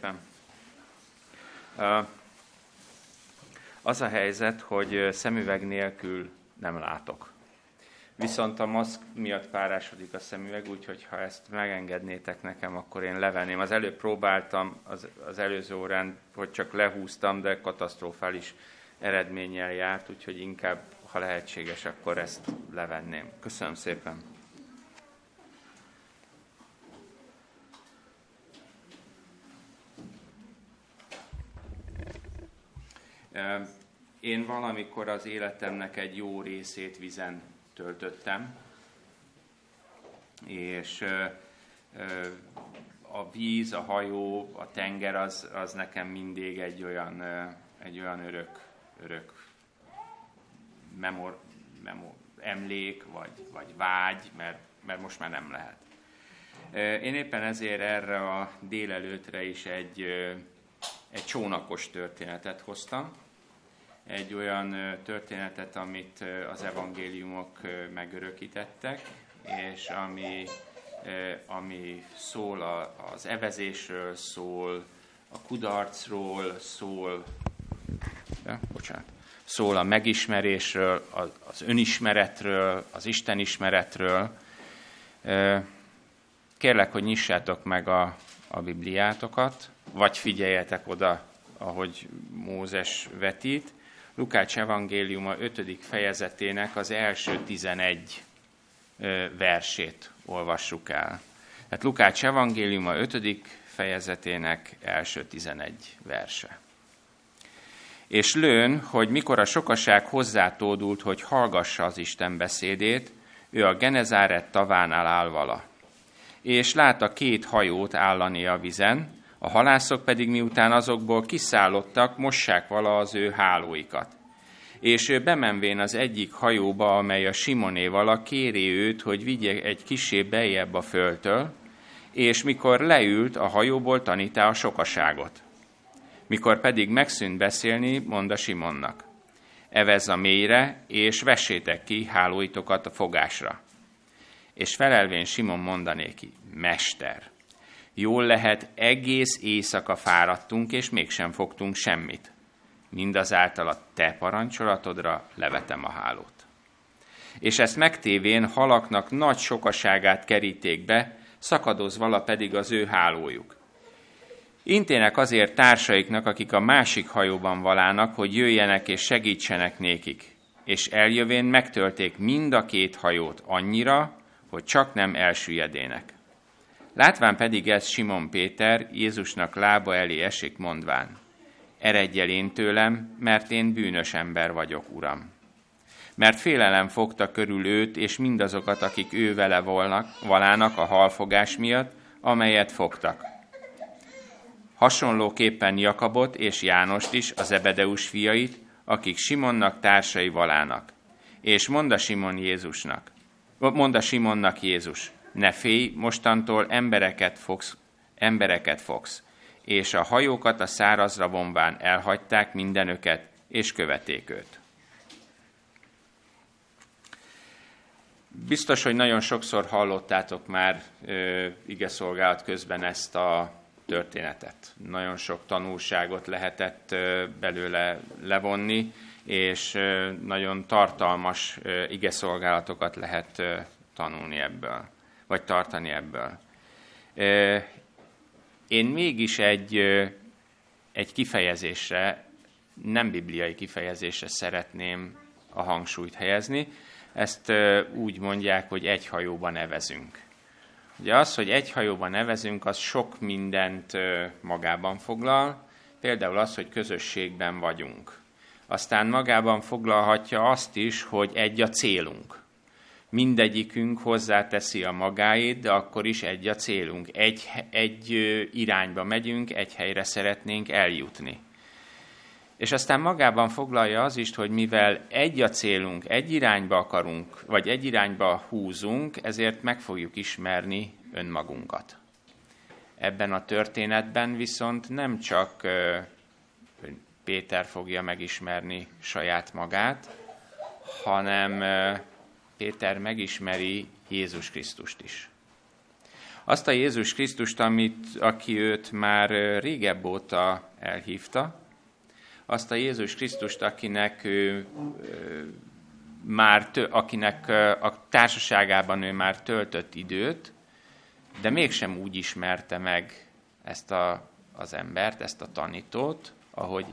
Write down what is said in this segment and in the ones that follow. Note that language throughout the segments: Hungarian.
szépen. Az a helyzet, hogy szemüveg nélkül nem látok. Viszont a maszk miatt párásodik a szemüveg, úgyhogy ha ezt megengednétek nekem, akkor én levenném. Az előbb próbáltam az, az előző órán, hogy csak lehúztam, de katasztrofális eredménnyel járt, úgyhogy inkább, ha lehetséges, akkor ezt levenném. Köszönöm szépen. Én valamikor az életemnek egy jó részét vizen töltöttem, és a víz, a hajó, a tenger az, az nekem mindig egy olyan, egy olyan örök, örök memor, memor, emlék, vagy, vagy vágy, mert, mert most már nem lehet. Én éppen ezért erre a délelőtre is egy, egy csónakos történetet hoztam, egy olyan történetet, amit az evangéliumok megörökítettek, és ami, ami szól az evezésről, szól a kudarcról, szól, ja, bocsánat, szól a megismerésről, az önismeretről, az istenismeretről. Kérlek, hogy nyissátok meg a, a Bibliátokat, vagy figyeljetek oda, ahogy Mózes vetít, Lukács evangéliuma 5. fejezetének az első 11 versét olvassuk el. Tehát Lukács evangéliuma 5. fejezetének első 11 verse. És lőn, hogy mikor a sokaság hozzátódult, hogy hallgassa az Isten beszédét, ő a Genezáret tavánál áll vala. És látta két hajót állani a vizen, a halászok pedig miután azokból kiszállottak, mossák vala az ő hálóikat. És ő bemenvén az egyik hajóba, amely a Simonéval, kéri őt, hogy vigye egy kisé beljebb a földtől, és mikor leült a hajóból tanítá a sokaságot. Mikor pedig megszűnt beszélni, mond a Simonnak. Evez a mélyre, és vessétek ki hálóitokat a fogásra. És felelvén Simon mondanéki, Mester, Jól lehet, egész éjszaka fáradtunk, és mégsem fogtunk semmit. Mindazáltal a te parancsolatodra levetem a hálót. És ezt megtévén halaknak nagy sokaságát keríték be, szakadozvala pedig az ő hálójuk. Intének azért társaiknak, akik a másik hajóban valának, hogy jöjjenek és segítsenek nékik. És eljövén megtölték mind a két hajót annyira, hogy csak nem elsüllyedének. Látván pedig ez Simon Péter Jézusnak lába elé esik mondván, eredj el én tőlem, mert én bűnös ember vagyok, Uram. Mert félelem fogta körül őt és mindazokat, akik ő vele volnak, valának a halfogás miatt, amelyet fogtak. Hasonlóképpen Jakabot és Jánost is, az Ebedeus fiait, akik Simonnak társai valának. És monda Simon Jézusnak, monda Simonnak Jézus, ne félj, mostantól embereket fogsz, embereket fogsz. És a hajókat a szárazra vonván elhagyták mindenöket, és követték őt. Biztos, hogy nagyon sokszor hallottátok már ö, ige szolgálat közben ezt a történetet. Nagyon sok tanulságot lehetett ö, belőle levonni, és nagyon tartalmas ö, ige szolgálatokat lehet tanulni ebből vagy tartani ebből. Én mégis egy, egy kifejezésre, nem bibliai kifejezésre szeretném a hangsúlyt helyezni. Ezt úgy mondják, hogy egy hajóban nevezünk. Ugye az, hogy egy hajóban nevezünk, az sok mindent magában foglal, például az, hogy közösségben vagyunk. Aztán magában foglalhatja azt is, hogy egy a célunk mindegyikünk hozzáteszi a magáét, de akkor is egy a célunk. Egy, egy irányba megyünk, egy helyre szeretnénk eljutni. És aztán magában foglalja az is, hogy mivel egy a célunk, egy irányba akarunk, vagy egy irányba húzunk, ezért meg fogjuk ismerni önmagunkat. Ebben a történetben viszont nem csak Péter fogja megismerni saját magát, hanem Péter megismeri Jézus Krisztust is. Azt a Jézus Krisztust, amit, aki őt már régebb óta elhívta, azt a Jézus Krisztust, akinek ő, már, akinek a társaságában ő már töltött időt, de mégsem úgy ismerte meg ezt a, az embert, ezt a tanítót, ahogy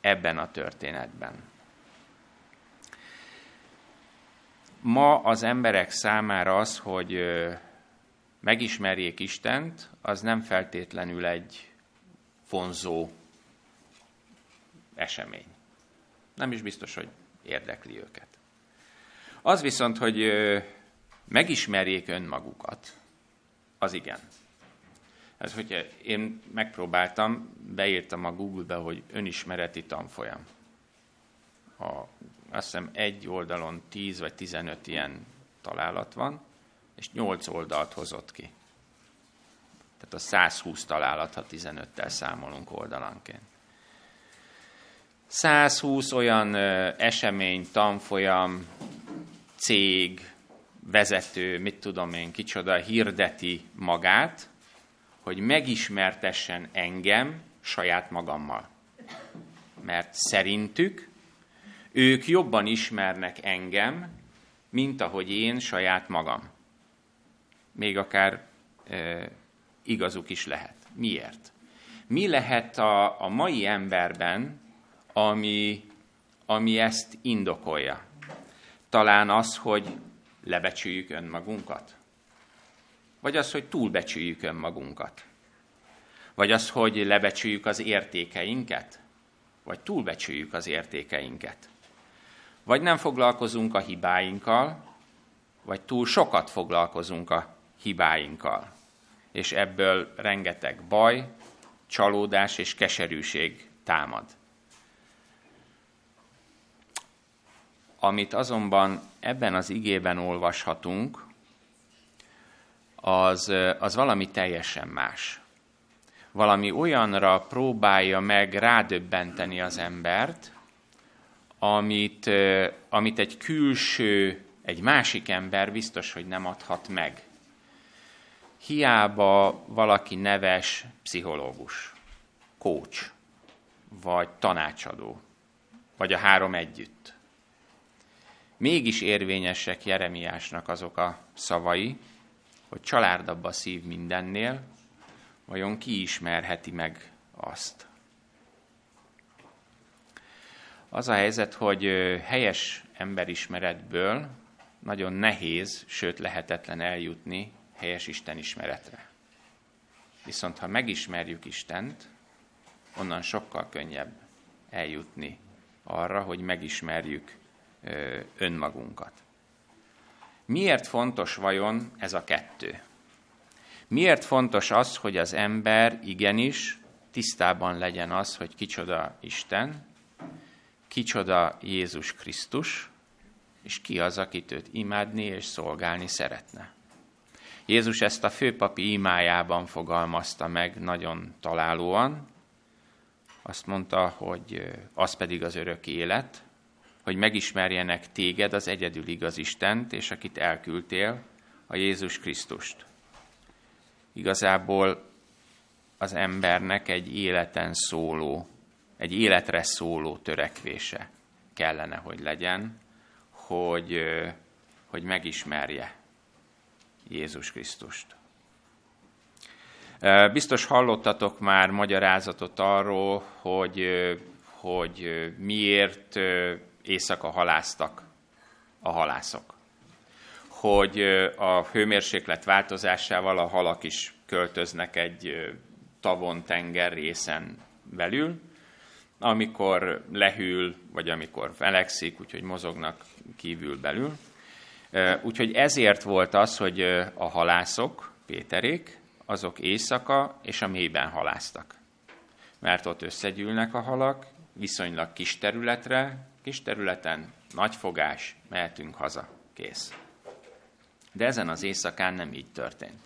ebben a történetben. Ma az emberek számára az, hogy megismerjék Istent, az nem feltétlenül egy vonzó esemény. Nem is biztos, hogy érdekli őket. Az viszont, hogy megismerjék önmagukat, az igen. Ez, hogyha én megpróbáltam, beírtam a Google-be, hogy önismereti tanfolyam. A, azt hiszem egy oldalon 10 vagy 15 ilyen találat van, és 8 oldalt hozott ki. Tehát a 120 találat, ha 15-tel számolunk oldalanként. 120 olyan esemény, tanfolyam, cég, vezető, mit tudom én, kicsoda hirdeti magát, hogy megismertessen engem saját magammal. Mert szerintük ők jobban ismernek engem, mint ahogy én saját magam. Még akár e, igazuk is lehet. Miért? Mi lehet a, a mai emberben, ami, ami ezt indokolja? Talán az, hogy lebecsüljük önmagunkat? Vagy az, hogy túlbecsüljük önmagunkat? Vagy az, hogy lebecsüljük az értékeinket? Vagy túlbecsüljük az értékeinket? Vagy nem foglalkozunk a hibáinkkal, vagy túl sokat foglalkozunk a hibáinkkal. És ebből rengeteg baj, csalódás és keserűség támad. Amit azonban ebben az igében olvashatunk, az, az valami teljesen más. Valami olyanra próbálja meg rádöbbenteni az embert, amit, amit egy külső, egy másik ember biztos, hogy nem adhat meg. Hiába valaki neves pszichológus, coach, vagy tanácsadó, vagy a három együtt mégis érvényesek Jeremiásnak azok a szavai, hogy csalárdabb a szív mindennél, vajon ki ismerheti meg azt. Az a helyzet, hogy helyes emberismeretből nagyon nehéz, sőt lehetetlen eljutni helyes Istenismeretre. Viszont ha megismerjük Istent, onnan sokkal könnyebb eljutni arra, hogy megismerjük önmagunkat. Miért fontos vajon ez a kettő? Miért fontos az, hogy az ember igenis tisztában legyen az, hogy kicsoda Isten, kicsoda Jézus Krisztus, és ki az, akit őt imádni és szolgálni szeretne. Jézus ezt a főpapi imájában fogalmazta meg nagyon találóan. Azt mondta, hogy az pedig az örök élet, hogy megismerjenek téged, az egyedül igaz Istent, és akit elküldtél, a Jézus Krisztust. Igazából az embernek egy életen szóló, egy életre szóló törekvése kellene, hogy legyen, hogy, hogy megismerje Jézus Krisztust. Biztos hallottatok már magyarázatot arról, hogy, hogy miért éjszaka haláztak a halászok. Hogy a hőmérséklet változásával a halak is költöznek egy tavon tenger részen belül, amikor lehűl, vagy amikor felekszik, úgyhogy mozognak kívül belül. Úgyhogy ezért volt az, hogy a halászok, Péterék, azok éjszaka és a mélyben haláztak. Mert ott összegyűlnek a halak, viszonylag kis területre, kis területen, nagy fogás, mehetünk haza, kész. De ezen az éjszakán nem így történt.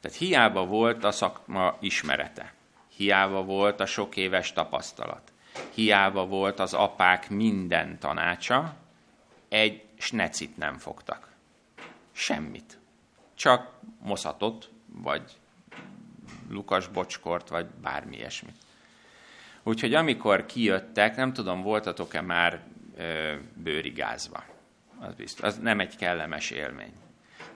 Tehát hiába volt a szakma ismerete, hiába volt a sok éves tapasztalat, hiába volt az apák minden tanácsa, egy snecit nem fogtak. Semmit. Csak moszatot, vagy Lukas bocskort, vagy bármi ilyesmit. Úgyhogy amikor kijöttek, nem tudom, voltatok-e már ö, bőrigázva. Az, biztos, az nem egy kellemes élmény.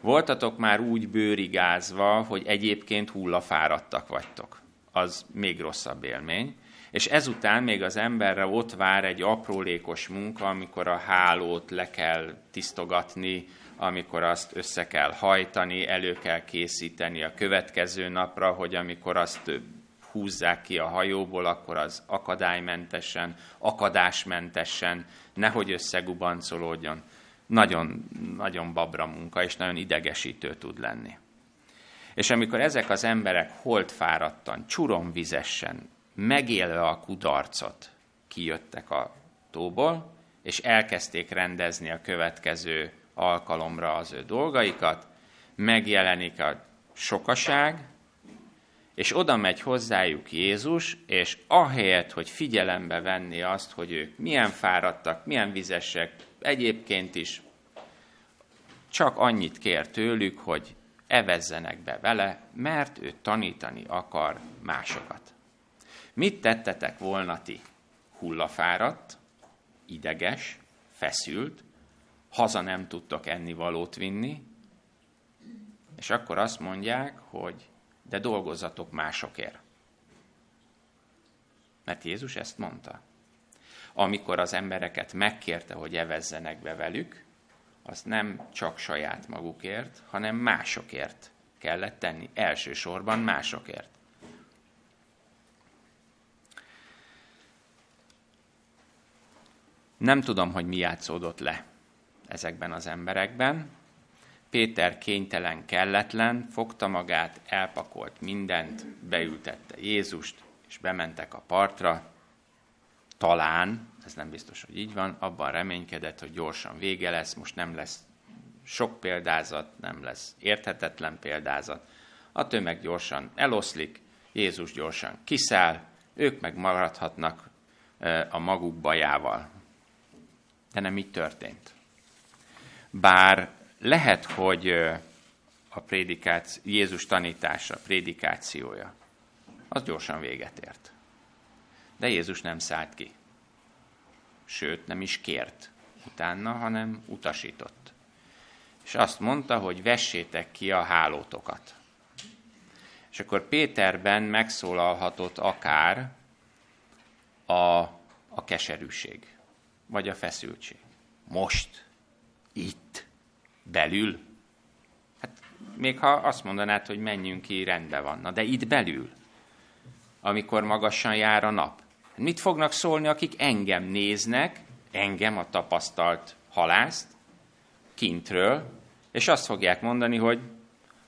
Voltatok már úgy bőrigázva, hogy egyébként hullafáradtak vagytok. Az még rosszabb élmény. És ezután még az emberre ott vár egy aprólékos munka, amikor a hálót le kell tisztogatni, amikor azt össze kell hajtani, elő kell készíteni a következő napra, hogy amikor azt húzzák ki a hajóból, akkor az akadálymentesen, akadásmentesen, nehogy összegubancolódjon. Nagyon, nagyon babra munka, és nagyon idegesítő tud lenni. És amikor ezek az emberek holtfáradtan, csuromvizesen, megélve a kudarcot, kijöttek a tóból, és elkezdték rendezni a következő alkalomra az ő dolgaikat, megjelenik a sokaság, és oda megy hozzájuk Jézus, és ahelyett, hogy figyelembe venni azt, hogy ők milyen fáradtak, milyen vizesek, egyébként is csak annyit kér tőlük, hogy evezzenek be vele, mert ő tanítani akar másokat. Mit tettetek volna ti? Hullafáradt, ideges, feszült, haza nem tudtok ennivalót vinni, és akkor azt mondják, hogy de dolgozzatok másokért. Mert Jézus ezt mondta. Amikor az embereket megkérte, hogy evezzenek be velük, azt nem csak saját magukért, hanem másokért kellett tenni. Elsősorban másokért. Nem tudom, hogy mi játszódott le ezekben az emberekben. Péter kénytelen, kelletlen, fogta magát, elpakolt mindent, beültette Jézust, és bementek a partra. Talán, ez nem biztos, hogy így van, abban reménykedett, hogy gyorsan vége lesz, most nem lesz sok példázat, nem lesz érthetetlen példázat. A tömeg gyorsan eloszlik, Jézus gyorsan kiszáll, ők meg maradhatnak a maguk bajával. De nem így történt. Bár lehet, hogy a prédikáció, Jézus tanítása, prédikációja, az gyorsan véget ért. De Jézus nem szállt ki. Sőt, nem is kért utána, hanem utasított. És azt mondta, hogy vessétek ki a hálótokat. És akkor Péterben megszólalhatott akár a, a keserűség, vagy a feszültség. Most itt, belül. Hát még ha azt mondanád, hogy menjünk ki, rendben van. Na de itt belül, amikor magasan jár a nap. Mit fognak szólni, akik engem néznek, engem, a tapasztalt halászt, kintről, és azt fogják mondani, hogy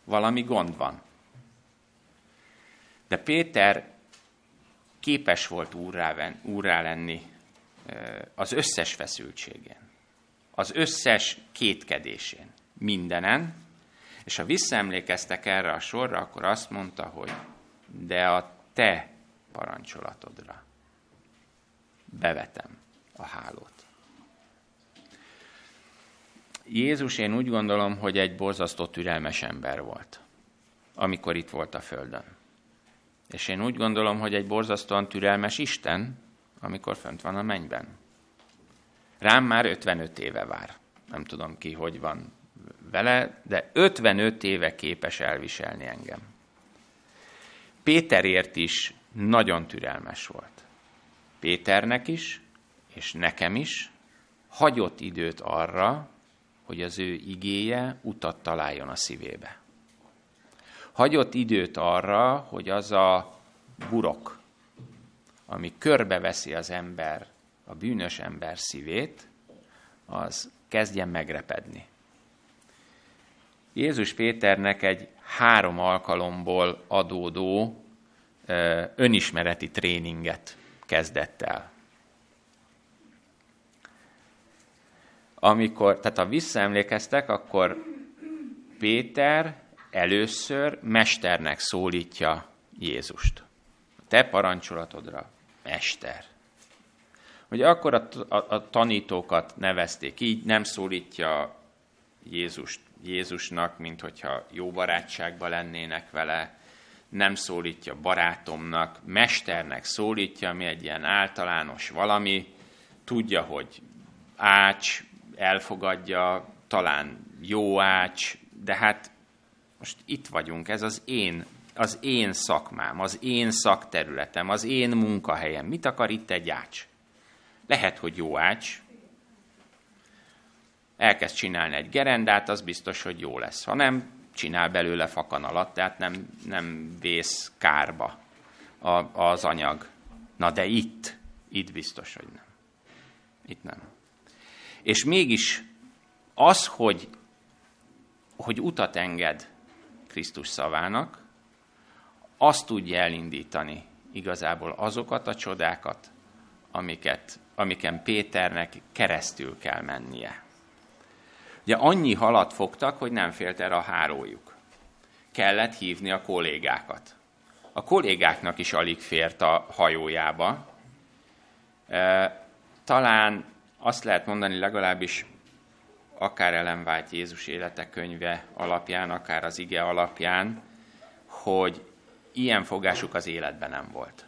valami gond van. De Péter képes volt úrrá, úrrá lenni az összes feszültségen az összes kétkedésén, mindenen, és ha visszaemlékeztek erre a sorra, akkor azt mondta, hogy de a te parancsolatodra bevetem a hálót. Jézus én úgy gondolom, hogy egy borzasztó türelmes ember volt, amikor itt volt a Földön. És én úgy gondolom, hogy egy borzasztóan türelmes Isten, amikor fönt van a mennyben. Rám már 55 éve vár. Nem tudom ki, hogy van vele, de 55 éve képes elviselni engem. Péterért is nagyon türelmes volt. Péternek is, és nekem is hagyott időt arra, hogy az ő igéje utat találjon a szívébe. Hagyott időt arra, hogy az a burok, ami körbeveszi az ember a bűnös ember szívét, az kezdjen megrepedni. Jézus Péternek egy három alkalomból adódó önismereti tréninget kezdett el. Amikor, tehát ha visszaemlékeztek, akkor Péter először mesternek szólítja Jézust. Te parancsolatodra, mester hogy akkor a, a, a tanítókat nevezték így, nem szólítja Jézust Jézusnak, mint hogyha jó barátságban lennének vele, nem szólítja barátomnak, mesternek szólítja, ami egy ilyen általános valami, tudja, hogy ács, elfogadja, talán jó ács, de hát most itt vagyunk, ez az én, az én szakmám, az én szakterületem, az én munkahelyem. Mit akar itt egy ács? Lehet, hogy jó ács, elkezd csinálni egy gerendát, az biztos, hogy jó lesz. Ha nem, csinál belőle fakan alatt, tehát nem, nem vész kárba a, az anyag. Na de itt, itt biztos, hogy nem. Itt nem. És mégis az, hogy, hogy utat enged Krisztus szavának, azt tudja elindítani igazából azokat a csodákat, amiket, amiken Péternek keresztül kell mennie. Ugye annyi halat fogtak, hogy nem félt erre a hárójuk. Kellett hívni a kollégákat. A kollégáknak is alig fért a hajójába. Talán azt lehet mondani legalábbis akár Ellen White Jézus élete könyve alapján, akár az ige alapján, hogy ilyen fogásuk az életben nem volt.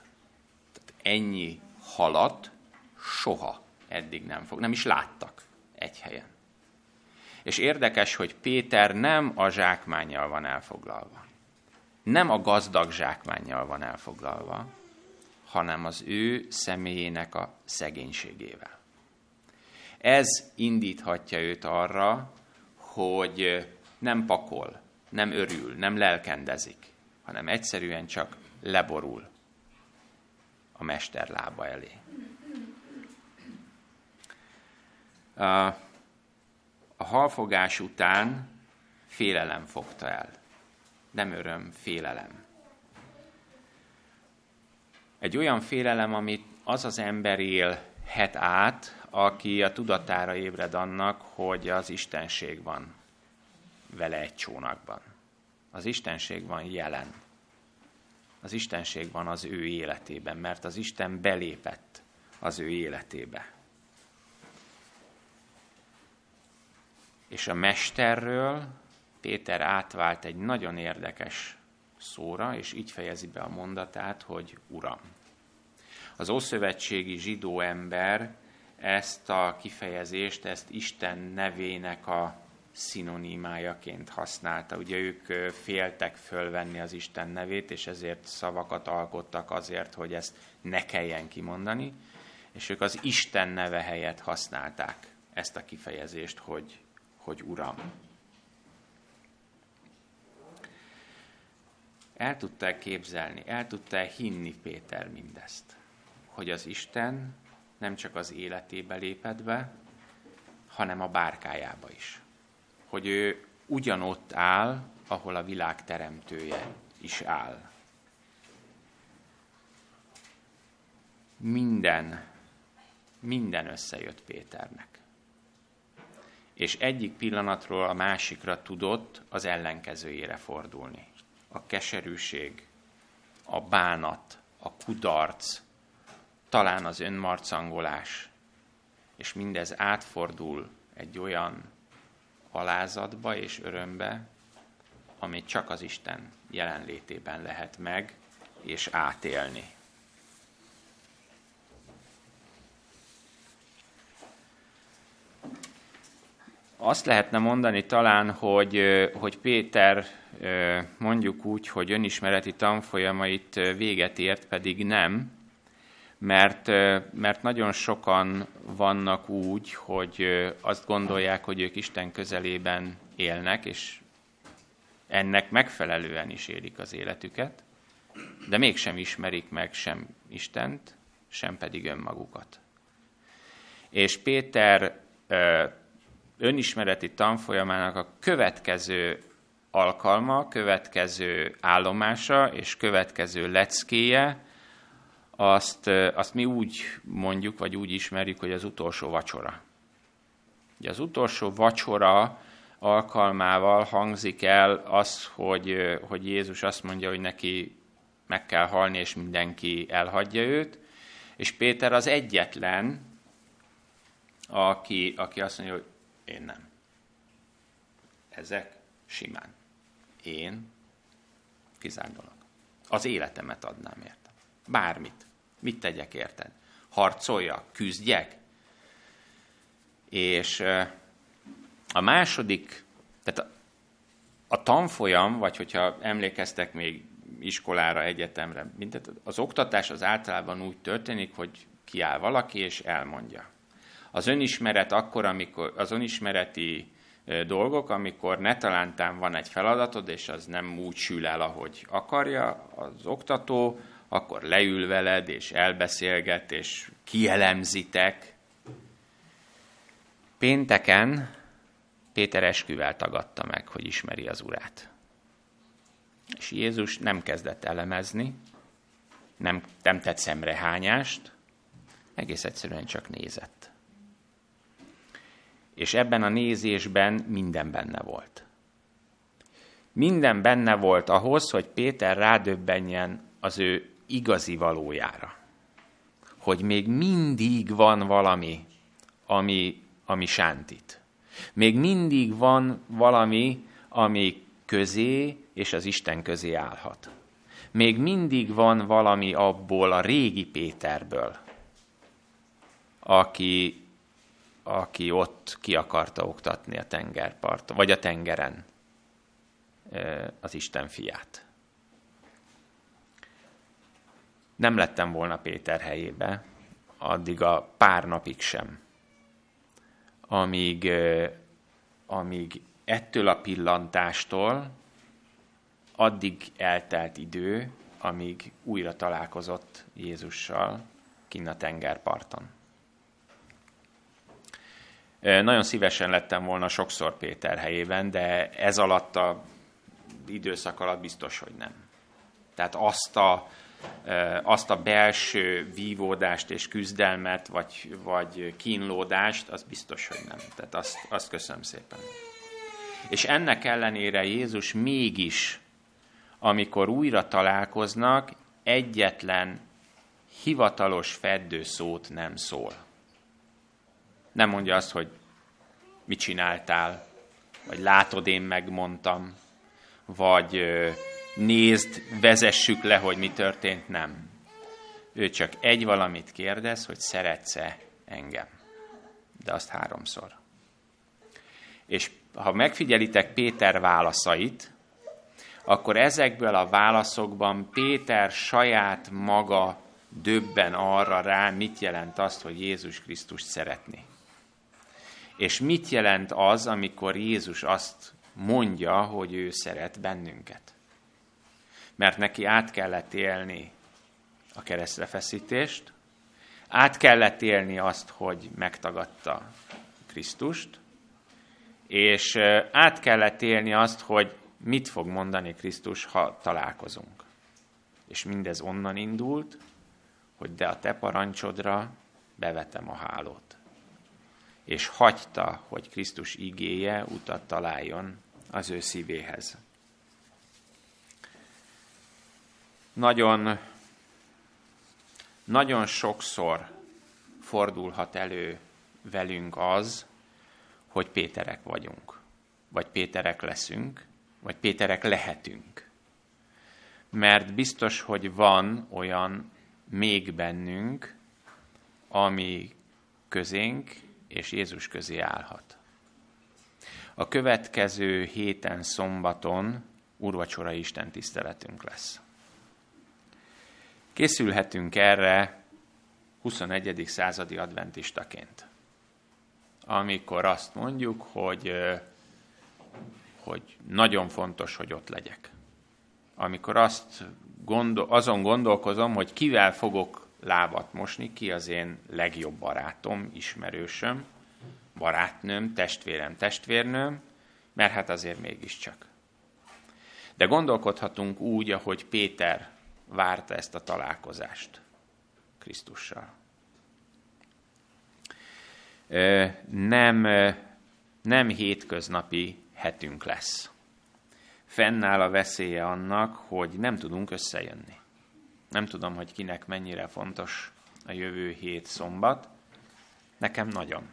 Tehát ennyi halat soha eddig nem fog, nem is láttak egy helyen. És érdekes, hogy Péter nem a zsákmányjal van elfoglalva. Nem a gazdag zsákmányjal van elfoglalva, hanem az ő személyének a szegénységével. Ez indíthatja őt arra, hogy nem pakol, nem örül, nem lelkendezik, hanem egyszerűen csak leborul a mester lába elé. A halfogás után félelem fogta el. Nem öröm, félelem. Egy olyan félelem, amit az az ember élhet át, aki a tudatára ébred annak, hogy az Istenség van vele egy csónakban. Az Istenség van jelen. Az Istenség van az ő életében, mert az Isten belépett az ő életébe. És a mesterről Péter átvált egy nagyon érdekes szóra, és így fejezi be a mondatát, hogy Uram. Az ószövetségi zsidó ember ezt a kifejezést, ezt Isten nevének a szinonimájaként használta. Ugye ők féltek fölvenni az Isten nevét, és ezért szavakat alkottak azért, hogy ezt ne kelljen kimondani, és ők az Isten neve helyett használták ezt a kifejezést, hogy hogy Uram. El tudta képzelni, el tudta hinni Péter mindezt, hogy az Isten nem csak az életébe lépett be, hanem a bárkájába is. Hogy ő ugyanott áll, ahol a világ teremtője is áll. Minden, minden összejött Péternek és egyik pillanatról a másikra tudott az ellenkezőjére fordulni. A keserűség, a bánat, a kudarc, talán az önmarcangolás, és mindez átfordul egy olyan alázatba és örömbe, amit csak az Isten jelenlétében lehet meg és átélni. Azt lehetne mondani talán, hogy, hogy Péter mondjuk úgy, hogy önismereti tanfolyamait véget ért, pedig nem, mert, mert nagyon sokan vannak úgy, hogy azt gondolják, hogy ők Isten közelében élnek, és ennek megfelelően is élik az életüket, de mégsem ismerik meg sem Istent, sem pedig önmagukat. És Péter önismereti tanfolyamának a következő alkalma, következő állomása és következő leckéje, azt, azt mi úgy mondjuk, vagy úgy ismerjük, hogy az utolsó vacsora. Ugye az utolsó vacsora alkalmával hangzik el az, hogy, hogy Jézus azt mondja, hogy neki meg kell halni, és mindenki elhagyja őt, és Péter az egyetlen, aki, aki azt mondja, hogy én nem. Ezek simán. Én kizár dolog. Az életemet adnám érte. Bármit. Mit tegyek érted? Harcoljak, küzdjek. És a második, tehát a, a tanfolyam, vagy hogyha emlékeztek még iskolára, egyetemre, mindet, az oktatás az általában úgy történik, hogy kiáll valaki és elmondja. Az önismeret akkor, amikor az önismereti dolgok, amikor ne talántán van egy feladatod, és az nem úgy sül el, ahogy akarja az oktató, akkor leül veled, és elbeszélget, és kielemzitek. Pénteken Péter esküvel tagadta meg, hogy ismeri az urát. És Jézus nem kezdett elemezni, nem, nem tett szemrehányást, egész egyszerűen csak nézett. És ebben a nézésben minden benne volt. Minden benne volt ahhoz, hogy Péter rádöbbenjen az ő igazi valójára. Hogy még mindig van valami, ami, ami sántít. Még mindig van valami, ami közé és az Isten közé állhat. Még mindig van valami abból a régi Péterből, aki, aki ott ki akarta oktatni a tengerparton, vagy a tengeren az Isten fiát. Nem lettem volna Péter helyébe, addig a pár napig sem, amíg, amíg ettől a pillantástól addig eltelt idő, amíg újra találkozott Jézussal kinn a tengerparton. Nagyon szívesen lettem volna sokszor Péter helyében, de ez alatt a időszak alatt biztos, hogy nem. Tehát azt a, azt a belső vívódást és küzdelmet, vagy, vagy kínlódást, az biztos, hogy nem. Tehát azt, azt köszönöm szépen. És ennek ellenére Jézus mégis, amikor újra találkoznak, egyetlen hivatalos feddő szót nem szól. Nem mondja azt, hogy mit csináltál, vagy látod, én megmondtam, vagy nézd, vezessük le, hogy mi történt, nem. Ő csak egy valamit kérdez, hogy szeretsz-e engem. De azt háromszor. És ha megfigyelitek Péter válaszait, akkor ezekből a válaszokban Péter saját maga döbben arra rá, mit jelent azt, hogy Jézus Krisztus szeretni. És mit jelent az, amikor Jézus azt mondja, hogy ő szeret bennünket. Mert neki át kellett élni a keresztrefeszítést, át kellett élni azt, hogy megtagadta Krisztust, és át kellett élni azt, hogy mit fog mondani Krisztus, ha találkozunk. És mindez onnan indult, hogy de a te parancsodra bevetem a hálót. És hagyta, hogy Krisztus igéje utat találjon az ő szívéhez. Nagyon, nagyon sokszor fordulhat elő velünk az, hogy Péterek vagyunk, vagy Péterek leszünk, vagy Péterek lehetünk. Mert biztos, hogy van olyan még bennünk, ami közénk és Jézus közé állhat. A következő héten szombaton urvacsora Isten tiszteletünk lesz. Készülhetünk erre 21. századi adventistaként, amikor azt mondjuk, hogy, hogy nagyon fontos, hogy ott legyek. Amikor azt gondol, azon gondolkozom, hogy kivel fogok lábat mosni, ki az én legjobb barátom, ismerősöm, barátnőm, testvérem, testvérnőm, mert hát azért mégiscsak. De gondolkodhatunk úgy, ahogy Péter várta ezt a találkozást Krisztussal. Nem, nem hétköznapi hetünk lesz. Fennáll a veszélye annak, hogy nem tudunk összejönni. Nem tudom, hogy kinek mennyire fontos a jövő hét szombat. Nekem nagyon.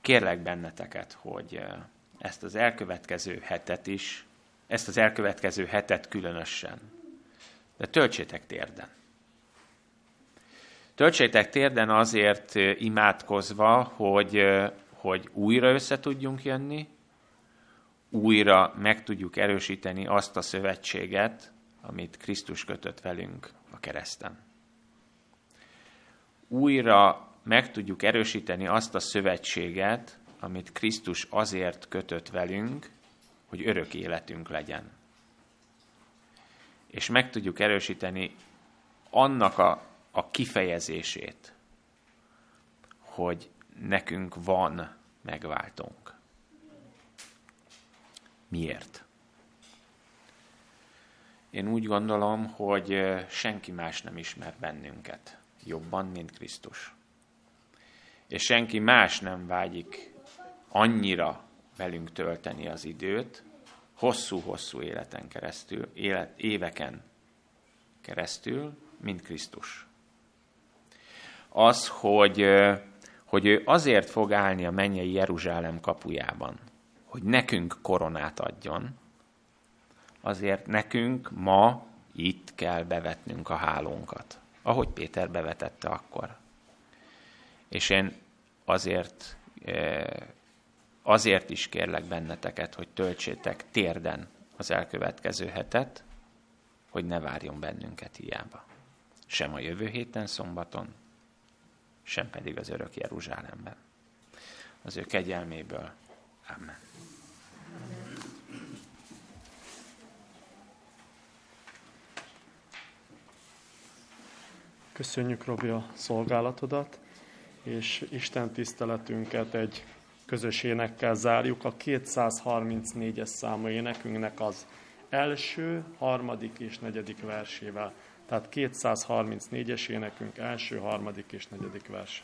kérlek benneteket, hogy ezt az elkövetkező hetet is, ezt az elkövetkező hetet különösen, de töltsétek térden. Töltsétek térden azért imádkozva, hogy, hogy újra össze tudjunk jönni, újra meg tudjuk erősíteni azt a szövetséget, amit Krisztus kötött velünk a kereszten. Újra meg tudjuk erősíteni azt a szövetséget, amit Krisztus azért kötött velünk, hogy örök életünk legyen. És meg tudjuk erősíteni annak a, a kifejezését, hogy nekünk van megváltónk. Miért? Én úgy gondolom, hogy senki más nem ismer bennünket jobban, mint Krisztus. És senki más nem vágyik annyira velünk tölteni az időt, hosszú-hosszú életen keresztül, élet, éveken keresztül, mint Krisztus. Az, hogy, hogy ő azért fog állni a mennyei Jeruzsálem kapujában, hogy nekünk koronát adjon, azért nekünk ma itt kell bevetnünk a hálónkat, ahogy Péter bevetette akkor. És én azért, eh, azért is kérlek benneteket, hogy töltsétek térden az elkövetkező hetet, hogy ne várjon bennünket hiába. Sem a jövő héten szombaton, sem pedig az örök Jeruzsálemben. Az ő kegyelméből. Amen. Köszönjük, Robi, a szolgálatodat, és Isten tiszteletünket egy közös énekkel zárjuk. A 234-es számú énekünknek az első, harmadik és negyedik versével. Tehát 234-es énekünk első, harmadik és negyedik verse.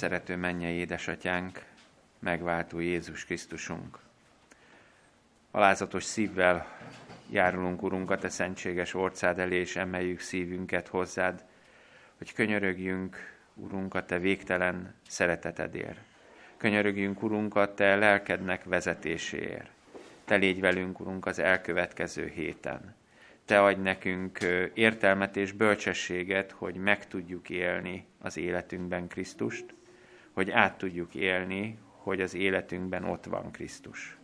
Szerető mennyei édesatyánk, megváltó Jézus Krisztusunk. Alázatos szívvel járulunk, Urunk, a Te szentséges orcád elé, és emeljük szívünket hozzád, hogy könyörögjünk, Urunk, a Te végtelen szeretetedért. Könyörögjünk, Urunk, a Te lelkednek vezetéséért. Te légy velünk, Urunk, az elkövetkező héten. Te adj nekünk értelmet és bölcsességet, hogy meg tudjuk élni az életünkben Krisztust, hogy át tudjuk élni, hogy az életünkben ott van Krisztus.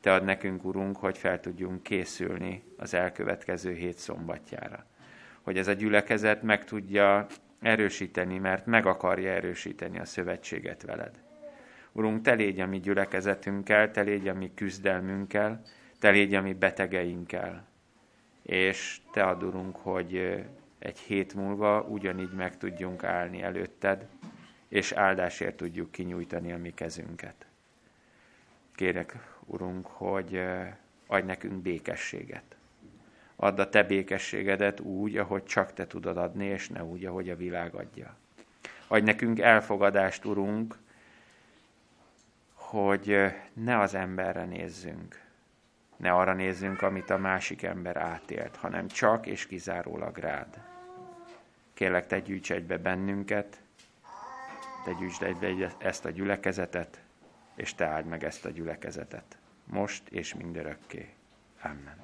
Te ad nekünk, Urunk, hogy fel tudjunk készülni az elkövetkező hét szombatjára. Hogy ez a gyülekezet meg tudja erősíteni, mert meg akarja erősíteni a szövetséget veled. Urunk, te légy a mi gyülekezetünkkel, te légy a mi küzdelmünkkel, te légy a mi betegeinkkel. És te ad, Urunk, hogy egy hét múlva ugyanígy meg tudjunk állni előtted, és áldásért tudjuk kinyújtani a mi kezünket. Kérek, Urunk, hogy adj nekünk békességet. Add a te békességedet úgy, ahogy csak te tudod adni, és ne úgy, ahogy a világ adja. Adj nekünk elfogadást, Urunk, hogy ne az emberre nézzünk, ne arra nézzünk, amit a másik ember átélt, hanem csak és kizárólag rád. Kérlek, te gyűjts egybe bennünket, te gyűjtsd egybe ezt a gyülekezetet, és te áld meg ezt a gyülekezetet, most és mindörökké. Amen.